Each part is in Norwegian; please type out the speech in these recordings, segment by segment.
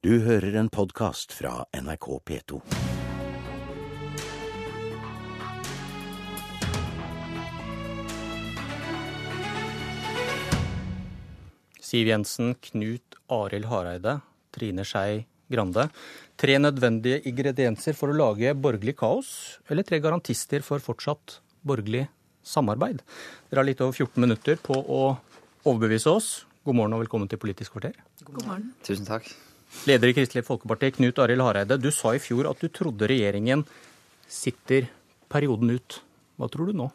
Du hører en podkast fra NRK P2. Siv Jensen, Knut Arild Hareide, Trine Skei Grande. Tre nødvendige ingredienser for å lage borgerlig kaos, eller tre garantister for fortsatt borgerlig samarbeid. Dere har litt over 14 minutter på å overbevise oss. God morgen og velkommen til Politisk kvarter. God morgen. Tusen takk. Leder i Kristelig Folkeparti, Knut Arild Hareide. Du sa i fjor at du trodde regjeringen sitter perioden ut. Hva tror du nå?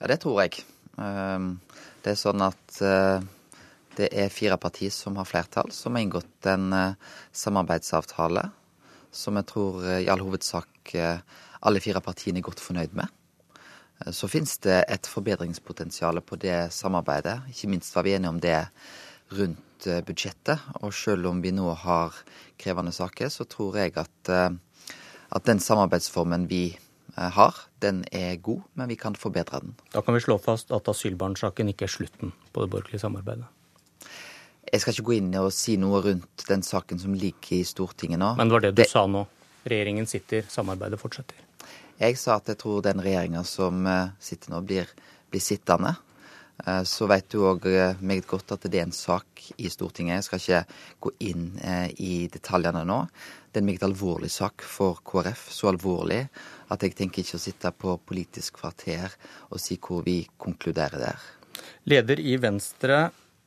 Ja, det tror jeg. Ehm, det er sånn at eh, det er fire partier som har flertall, som har inngått en eh, samarbeidsavtale som jeg tror eh, i all hovedsak alle fire partiene er godt fornøyd med. Så finnes det et forbedringspotensial på det samarbeidet. Ikke minst var vi enige om det rundt budsjettet. Og selv om vi nå har krevende saker, så tror jeg at, at den samarbeidsformen vi har, den er god, men vi kan forbedre den. Da kan vi slå fast at asylbarnsaken ikke er slutten på det borgerlige samarbeidet. Jeg skal ikke gå inn og si noe rundt den saken som ligger i Stortinget nå. Men det var det du det... sa nå. Regjeringen sitter, samarbeidet fortsetter. Jeg sa at jeg tror den regjeringa som eh, sitter nå, blir, blir sittende. Eh, så vet du òg eh, meget godt at det er en sak i Stortinget. Jeg skal ikke gå inn i detaljene nå. Det er en meget alvorlig sak for KrF. Så alvorlig at jeg tenker ikke å sitte på Politisk kvarter og si hvor vi konkluderer der. Leder i Venstre,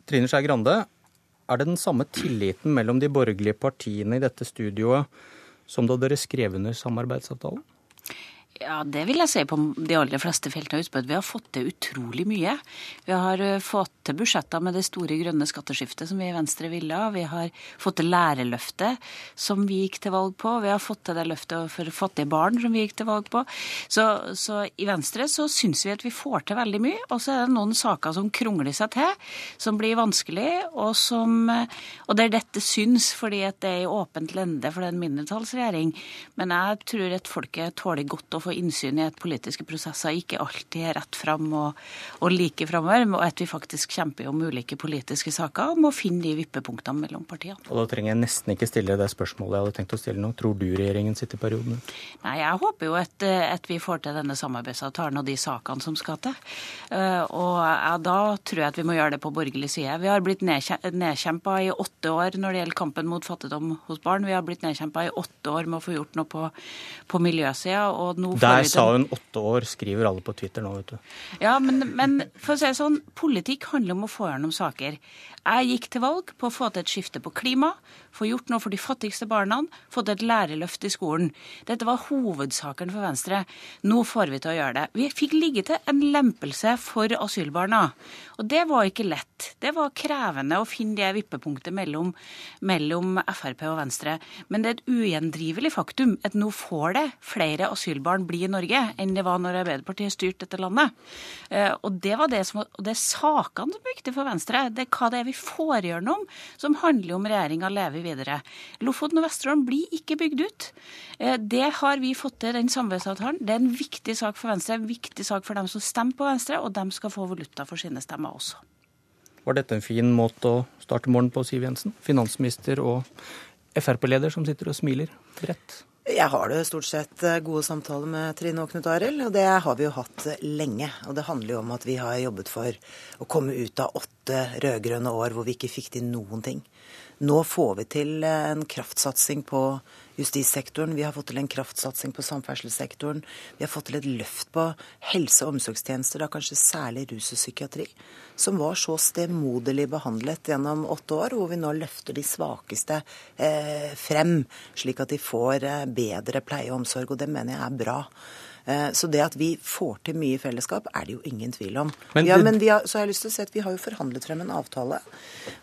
Trine Skei Grande. Er det den samme tilliten mellom de borgerlige partiene i dette studioet som da dere skrev under samarbeidsavtalen? Ja, det vil jeg si på de aller fleste feltene. av på vi har fått til utrolig mye. Vi har eh, fått til budsjetter med det store grønne skatteskiftet som vi i Venstre ville ha. Vi har fått til lærerløftet som vi gikk til valg på. Vi har fått til det løftet for fattige barn som vi gikk til valg på. Så, så i Venstre så syns vi at vi får til veldig mye. Og så er det noen saker som krongler seg til, som blir vanskelig, og som Og der dette syns fordi at det er i åpent lende for det er en mindretallsregjering. Men jeg tror at folket tåler godt å få få innsyn i at politiske prosesser ikke alltid er rett fram og, og like framover, og at vi faktisk kjemper om ulike politiske saker og må finne de vippepunktene mellom partiene. Og Da trenger jeg nesten ikke stille det spørsmålet jeg hadde tenkt å stille nå. Tror du regjeringen sitter perioden ut? Nei, jeg håper jo at, at, vi får til denne samarbeidsavtalen og de sakene som skal til. Eh, og ja, da tror jeg at vi må gjøre det på borgerlig side. Vi har blitt nedkjempa i åtte år når det gjelder kampen mot fattigdom hos barn. Vi har blitt nedkjempa i åtte år med å få gjort noe på, på miljøsida. Og nå der sa hun åtte år, skriver alle på Twitter nå, vet du. Ja, men, men for å si det sånn, politikk handler om å få gjennom saker. Jeg gikk til valg på å få til et skifte på klima, få gjort noe for de fattigste barna, få til et lærerløft i skolen. Dette var hovedsaken for Venstre. Nå får vi til å gjøre det. Vi fikk ligge til en lempelse for asylbarna. Og det var ikke lett. Det var krevende å finne det vippepunktet mellom, mellom Frp og Venstre. Men det er et ugjendrivelig faktum at nå får det flere asylbarn bli i Norge enn det var når Arbeiderpartiet styrte dette landet. Eh, og det var det som, og det er sakene som er viktige for Venstre. Det er hva det er vi får gjennom, som handler om regjeringa lever videre. Lofoten og Vesterålen blir ikke bygd ut. Eh, det har vi fått til, den samarbeidsavtalen. Det er en viktig sak for Venstre, en viktig sak for dem som stemmer på Venstre, og dem skal få valuta for sine stemmer også. Var dette en fin måte å starte morgenen på, Siv Jensen? Finansminister og Frp-leder som sitter og smiler bredt. Jeg har det stort sett eh, gode samtaler med Trine og Knut Arild, og det har vi jo hatt lenge. Og det handler jo om at vi har jobbet for å komme ut av åtte rød-grønne år hvor vi ikke fikk til noen ting. Nå får vi til eh, en kraftsatsing på justissektoren, vi har fått til en kraftsatsing på samferdselssektoren, vi har fått til et løft på helse- og omsorgstjenester, da kanskje særlig rus og psykiatri, som var så stemoderlig behandlet gjennom åtte år, hvor vi nå løfter de svakeste eh, frem, slik at de får eh, bedre pleie og omsorg. Og det mener jeg er bra. Eh, så det at vi får til mye i fellesskap, er det jo ingen tvil om. Men, ja, men har, så har jeg lyst til å si at vi har jo forhandlet frem en avtale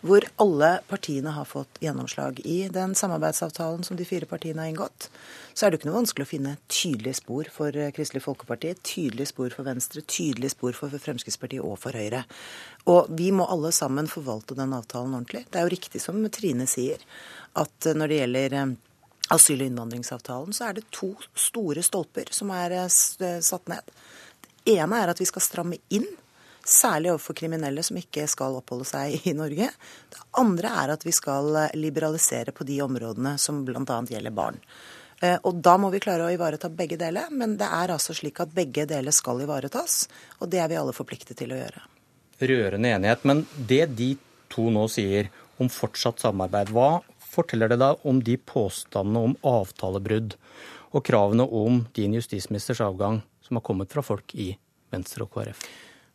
hvor alle partiene har fått gjennomslag i den samarbeidsavtalen som de fire partiene har inngått. Så er det jo ikke noe vanskelig å finne tydelige spor for eh, Kristelig Folkeparti, tydelige spor for Venstre, tydelige spor for Fremskrittspartiet og for Høyre. Og vi må alle sammen forvalte den avtalen ordentlig. Det er jo riktig som Trine sier, at når det gjelder eh, asyl- og innvandringsavtalen, så er det to store stolper som er eh, eh, satt ned. Det ene er at vi skal stramme inn Særlig overfor kriminelle som ikke skal oppholde seg i Norge. Det andre er at vi skal liberalisere på de områdene som bl.a. gjelder barn. Eh, og da må vi klare å ivareta begge deler. Men det er altså slik at begge deler skal ivaretas, og det er vi alle forpliktet til å gjøre. Rørende enighet. Men det de to nå sier om fortsatt samarbeid, hva forteller det da om de påstandene om avtalebrudd og kravene om din justisministers avgang som har kommet fra folk i Venstre og KrF?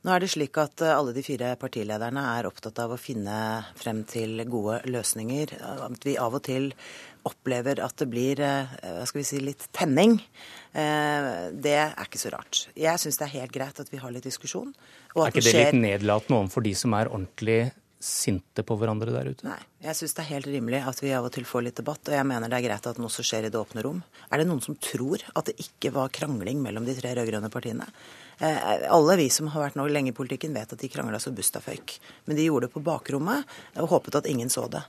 Nå er det slik at eh, alle de fire partilederne er opptatt av å finne frem til gode løsninger. At vi av og til opplever at det blir eh, hva skal vi si, litt tenning, eh, det er ikke så rart. Jeg syns det er helt greit at vi har litt diskusjon. er ikke det litt nedlatende overfor de som er ordentlig sinte på hverandre der ute? Nei, jeg syns det er helt rimelig at vi av og til får litt debatt, og jeg mener det er greit at den også skjer i det åpne rom. Er det noen som tror at det ikke var krangling mellom de tre rød-grønne partiene? Eh, alle vi som har vært nå lenge i politikken, vet at de krangla så busta føyk. Men de gjorde det på bakrommet og håpet at ingen så det.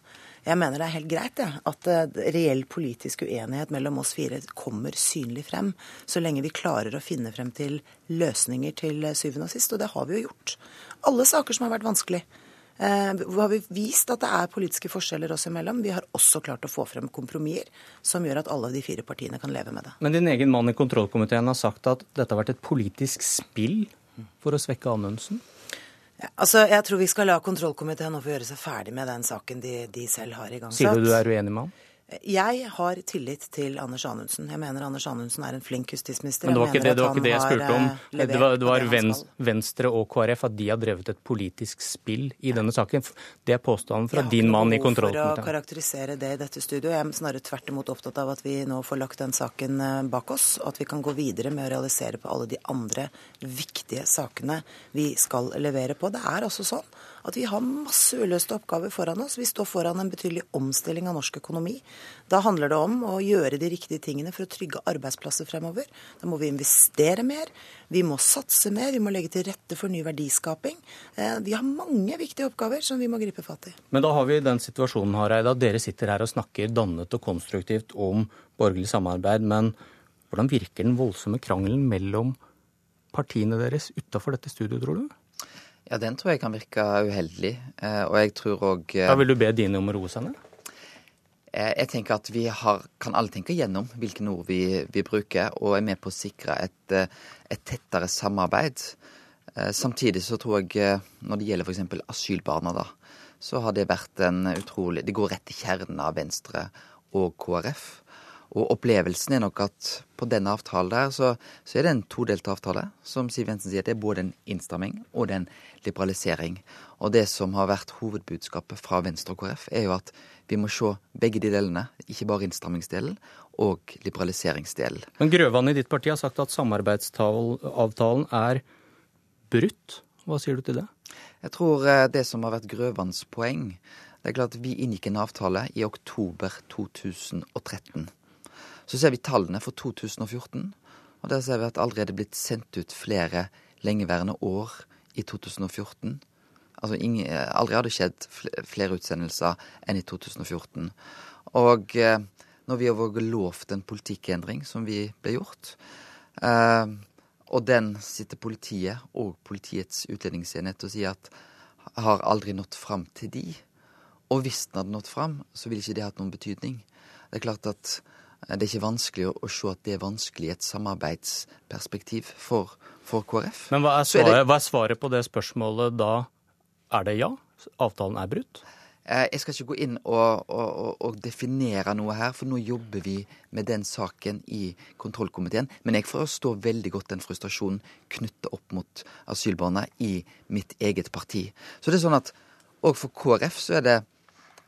Jeg mener det er helt greit ja, at uh, reell politisk uenighet mellom oss fire kommer synlig frem, så lenge vi klarer å finne frem til løsninger til uh, syvende og sist. Og det har vi jo gjort. Alle saker som har vært vanskelig. Eh, har vi vist at det er politiske forskjeller oss imellom. Vi har også klart å få frem kompromisser som gjør at alle de fire partiene kan leve med det. Men din egen mann i kontrollkomiteen har sagt at dette har vært et politisk spill for å svekke Anundsen? Ja, altså, Jeg tror vi skal la kontrollkomiteen nå få gjøre seg ferdig med den saken de, de selv har igangsatt. Sier du du er uenig med ham? Jeg har tillit til Anders Anundsen. Jeg mener Anders Anundsen er en flink justisminister. Men det var ikke det, det, var ikke det jeg spurte om. Eh, det var, det var Venstre og KrF at de har drevet et politisk spill i denne saken. Det er påstanden fra din mann i kontrollkomiteen. For å karakterisere det i dette studioet. Jeg er snarere tvert imot opptatt av at vi nå får lagt den saken eh, bak oss, og at vi kan gå videre med å realisere på alle de andre viktige sakene vi skal levere på. Det er altså sånn at vi har masse uløste oppgaver foran oss. Vi står foran en betydelig omstilling av norsk økonomi. Da handler det om å gjøre de riktige tingene for å trygge arbeidsplasser fremover. Da må vi investere mer, vi må satse mer, vi må legge til rette for ny verdiskaping. Eh, vi har mange viktige oppgaver som vi må gripe fatt i. Men da har vi den situasjonen Hareide, at dere sitter her og snakker dannet og konstruktivt om borgerlig samarbeid. Men hvordan virker den voldsomme krangelen mellom partiene deres utafor dette studioet, tror du? Ja, den tror jeg kan virke uheldig. Eh, og jeg tror òg Da vil du be dine om å roe seg ned? Eh, jeg tenker at vi har, kan alle tenke gjennom hvilke ord vi, vi, bruker, og er med på å sikre et, eh, et tettere samarbeid. Samtidig så tror jeg, når det gjelder f.eks. asylbarna, da, så har det vært en utrolig Det går rett til kjernen av Venstre og KrF. Og opplevelsen er nok at på denne avtalen der, så, så er det en todelt avtale. Som Siv Jensen sier, det er både en innstramming og det er en liberalisering. Og det som har vært hovedbudskapet fra Venstre og KrF, er jo at vi må se begge de delene. Ikke bare innstrammingsdelen og liberaliseringsdelen. Men Grøvan i ditt parti har sagt at samarbeidsavtalen er brutt. Hva sier du til det? Jeg tror eh, det som har vært Grøvans poeng, det er klart vi inngikk en avtale i oktober 2013. Så ser vi tallene for 2014, og der ser vi at allerede blitt sendt ut flere lengeværende år i 2014. Altså ingen, aldri hadde skjedd flere utsendelser enn i 2014. Og eh, når vi har vært lovt en politikkendring, som vi ble gjort, eh, og den sitter politiet og Politiets utlendingsenhet og sier at har aldri nådd fram til de. Og hvis den hadde nådd fram, så ville ikke det hatt noen betydning. Det er klart at det er ikke vanskelig å, se at det er vanskelig i et samarbeidsperspektiv for, for KrF. Men hva er, svaret, er det, hva er, svaret, på det spørsmålet da? Er det ja? Avtalen er brutt? Eh, jeg skal ikke gå inn og, og, og, definere noe her, for nå jobber vi med den saken i kontrollkomiteen. Men jeg forstår veldig godt den frustrasjonen knyttet opp mot asylbarna i mitt eget parti. Så det er sånn at òg for KrF så er det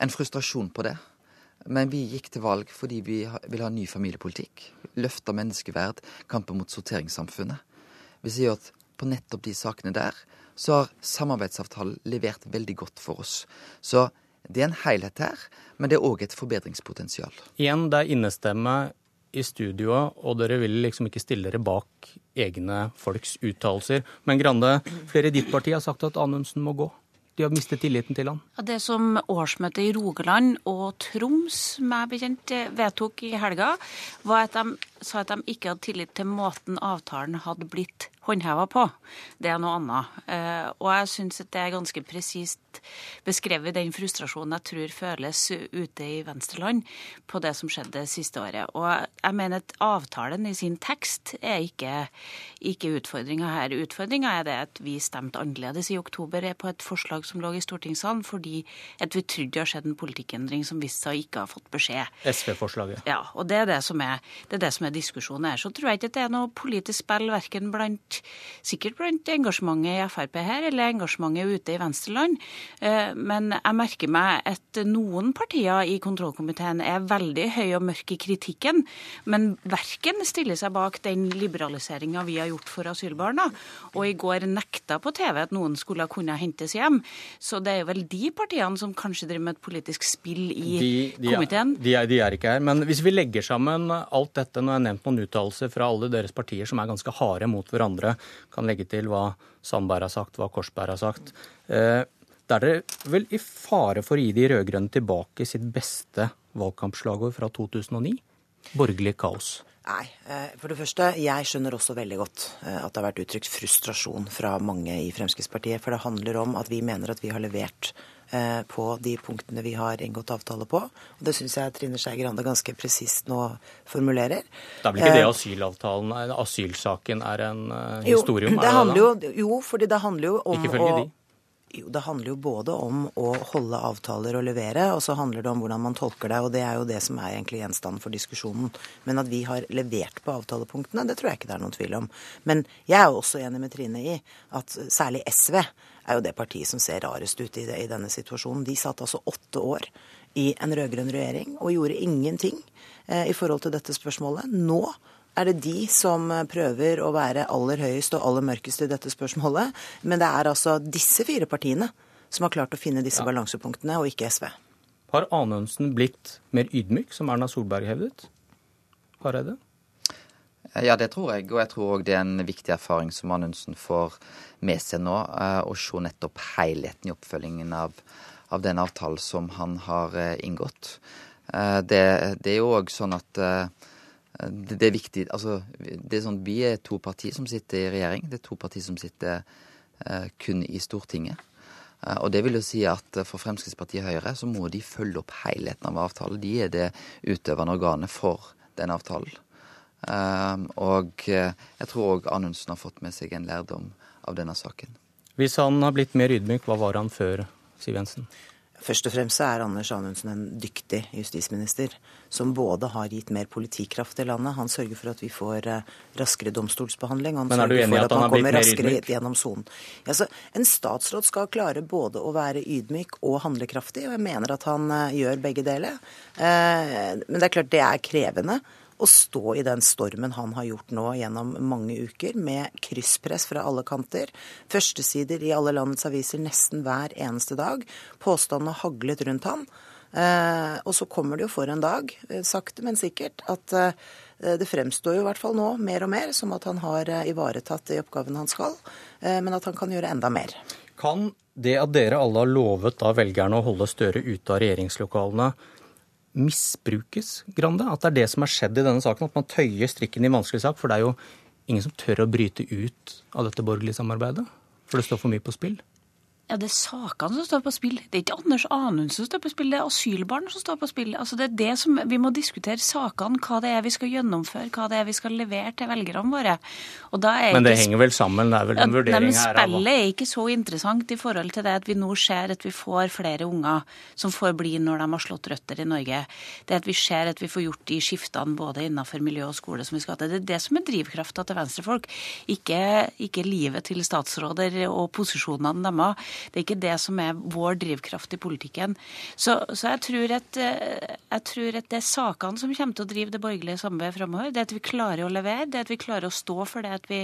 en frustrasjon på det. Men vi gikk til valg fordi vi vil ha ny familiepolitikk. Løfte menneskeverd, kampen mot sorteringssamfunnet. Vi sier at på nettopp de sakene der, så har samarbeidsavtalen levert veldig godt for oss. Så det er en helhet her, men det er òg et forbedringspotensial. Igjen, det er innestemme i studioet, og dere vil liksom ikke stille dere bak egne folks uttalelser. Men Grande, flere i ditt parti har sagt at Anundsen må gå. De har mistet tilliten til han. Det som årsmøtet i Rogaland og Troms meg bekjent vedtok i helga, var at de sa at de ikke hadde tillit til måten avtalen hadde blitt håndheva på. Det er noe annet. Eh, og jeg syns det er ganske presist beskrevet den frustrasjonen jeg tror føles ute i Venstreland på det som skjedde det siste året. Og jeg mener at avtalen i sin tekst er ikke, ikke utfordringa her. Utfordringa er det at vi stemte annerledes i oktober på et forslag som lå i stortingssalen, fordi at vi trodde det har skjedd en politikkendring som viste seg å ikke ha fått beskjed. SV-forslaget. Ja, og det er det som er, det er, det som er diskusjonen her. Så tror jeg ikke at det er noe politisk spill verken blant sikkert blant engasjementet i Frp her, eller engasjementet ute i Venstreland. Eh, men jeg merker meg at noen partier i kontrollkomiteen er veldig høye og mørke i kritikken, men verken stiller seg bak den liberaliseringa vi har gjort for asylbarna, og i går nekta på TV at noen skulle kunne hentes hjem. Så det er vel de partiene som kanskje driver med et politisk spill i de, de komiteen. De, er, de er ikke her. Men hvis vi legger sammen alt dette, nå har jeg nevnt noen uttalelser fra alle deres partier som er ganske harde mot hverandre, kan legge til hva Sandberg har sagt, hva Korsberg har sagt. Eh, da er dere vel i fare for å gi de rød-grønne tilbake sitt beste valgkampslagord fra 2009? Borgerlig kaos. Nei. Eh, for det første, jeg skjønner også veldig godt eh, at det har vært uttrykt frustrasjon fra mange i Fremskrittspartiet. For det handler om at vi mener at vi har levert på de punktene vi har inngått avtale på. Og det syns jeg Trine Skei Grande ganske presist nå formulerer. Det er vel ikke det asylavtalen, asylsaken er en historie om? Jo, det handler jo, jo, fordi det handler jo om Ikke å de? jo, det handler jo både om å holde avtaler og levere, og så handler det om hvordan man tolker det. Og det er jo det som er egentlig gjenstanden for diskusjonen. Men at vi har levert på avtalepunktene, det tror jeg ikke det er noen tvil om. Men jeg er jo også enig med Trine i at særlig SV er jo det partiet som ser rarest ut i, det, i denne situasjonen. De satt altså åtte år i en rød-grønn regjering og gjorde ingenting eh, i forhold til dette spørsmålet. Nå er det de som prøver å være aller høyest og aller mørkest i dette spørsmålet. Men det er altså disse fire partiene som har klart å finne disse ja. balansepunktene, og ikke SV. Har Anundsen blitt mer ydmyk, som Erna Solberg hevdet? Hareide? Ja, det tror jeg. Og jeg tror òg det er en viktig erfaring som Anundsen får med seg nå. Eh, å se nettopp helheten i oppfølgingen av, av den avtalen som han har eh, inngått. Eh, det, det er jo òg sånn at det, det, er viktig altså, det er sånn, Vi er to partier som sitter i regjering. Det er to partier som sitter kun i Stortinget. Og det vil jo si at for Fremskrittspartiet og Høyre så må de følge opp helheten av avtalen. De er det utøvende organet for den avtalen. Eh, og jeg tror òg Anundsen har fått med seg en lærdom av denne saken. Hvis han har blitt mer ydmyk, hva var han før, Siv Jensen? Først og fremst er Anders Anundsen en dyktig justisminister, som både har gitt mer politikraft til landet, han sørger for at vi får eh, raskere domstolsbehandling, han Men er du enig i at, at han har blitt mer ydmyk? Gjennom sonen. Altså, en statsråd skal klare både å være ydmyk og handlekraftig, og jeg mener at han uh, gjør begge deler. Men det er klart det er krevende å stå i den stormen han har gjort nå gjennom mange uker, med krysspress fra alle kanter. Førstesider i alle landets aviser nesten hver eneste dag. Påstandene haglet rundt han. Eh, og så kommer det jo for en dag, eh, sakte, men sikkert, at eh, det fremstår jo i hvert fall nå mer og mer som at han har eh, ivaretatt de oppgavene han skal, eh, men at han kan gjøre enda mer. Kan det at dere alle har lovet da velgerne å holde Støre ute av regjeringslokalene, misbrukes, Grande? At det er det som har skjedd i denne saken? At man tøyer strikken i vanskelig sak? For det er jo ingen som tør å bryte ut av dette borgerlige samarbeidet? For det står for mye på spill? Ja, Det er sakene som står på spill. Det er ikke Anders Anundsen som står på spill, det er asylbarn som står på spill. Altså det er det som, Vi må diskutere sakene, hva det er vi skal gjennomføre, hva det er vi skal levere til velgerne våre. Men det ikke, henger vel sammen? Det er vel en ja, vurdering her? Spillet er ikke så interessant i forhold til det at vi nå ser at vi får flere unger som får bli når de har slått røtter i Norge. Det at vi ser at vi får gjort de skiftene både innenfor miljø og skole som vi skal til. Det er det som er drivkrafta til venstrefolk, ikke, ikke livet til statsråder og posisjonene deres. Det er ikke det som er vår drivkraft i politikken. Så, så jeg, tror at, eh, jeg, tror at, det er sakene som kommer til å drive det borgerlige samarbeidet framover. Det at vi klarer å levere, det at vi klarer å stå for det at vi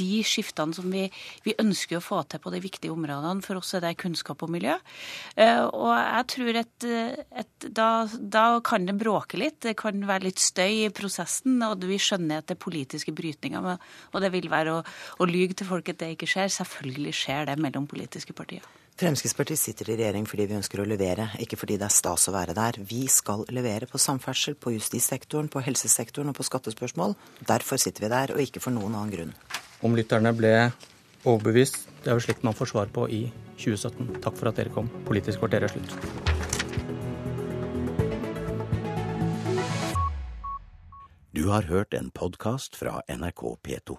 De skiftene som vi, vi ønsker å få til på de viktige områdene, for oss er det kunnskap og miljø. Eh, og jeg tror at, at da, da kan det bråke litt. Det kan være litt støy i prosessen, og vi skjønner at det er politiske brytninger. Og det vil være å, å lyge til folk at det ikke skjer. Selvfølgelig skjer det mellom politiske Fremskrittspartiet? Fremskrittspartiet sitter i regjering fordi vi ønsker å levere, ikke fordi det er stas å være der. Vi skal levere på samferdsel, på justissektoren, på helsesektoren og på skattespørsmål. Derfor sitter vi der, og ikke for noen annen grunn. Om lytterne ble overbevist, det er jo slikt man får svar på i 2017. Takk for at dere kom. Politisk kvarter er slutt. Du har hørt en podkast fra NRK P2.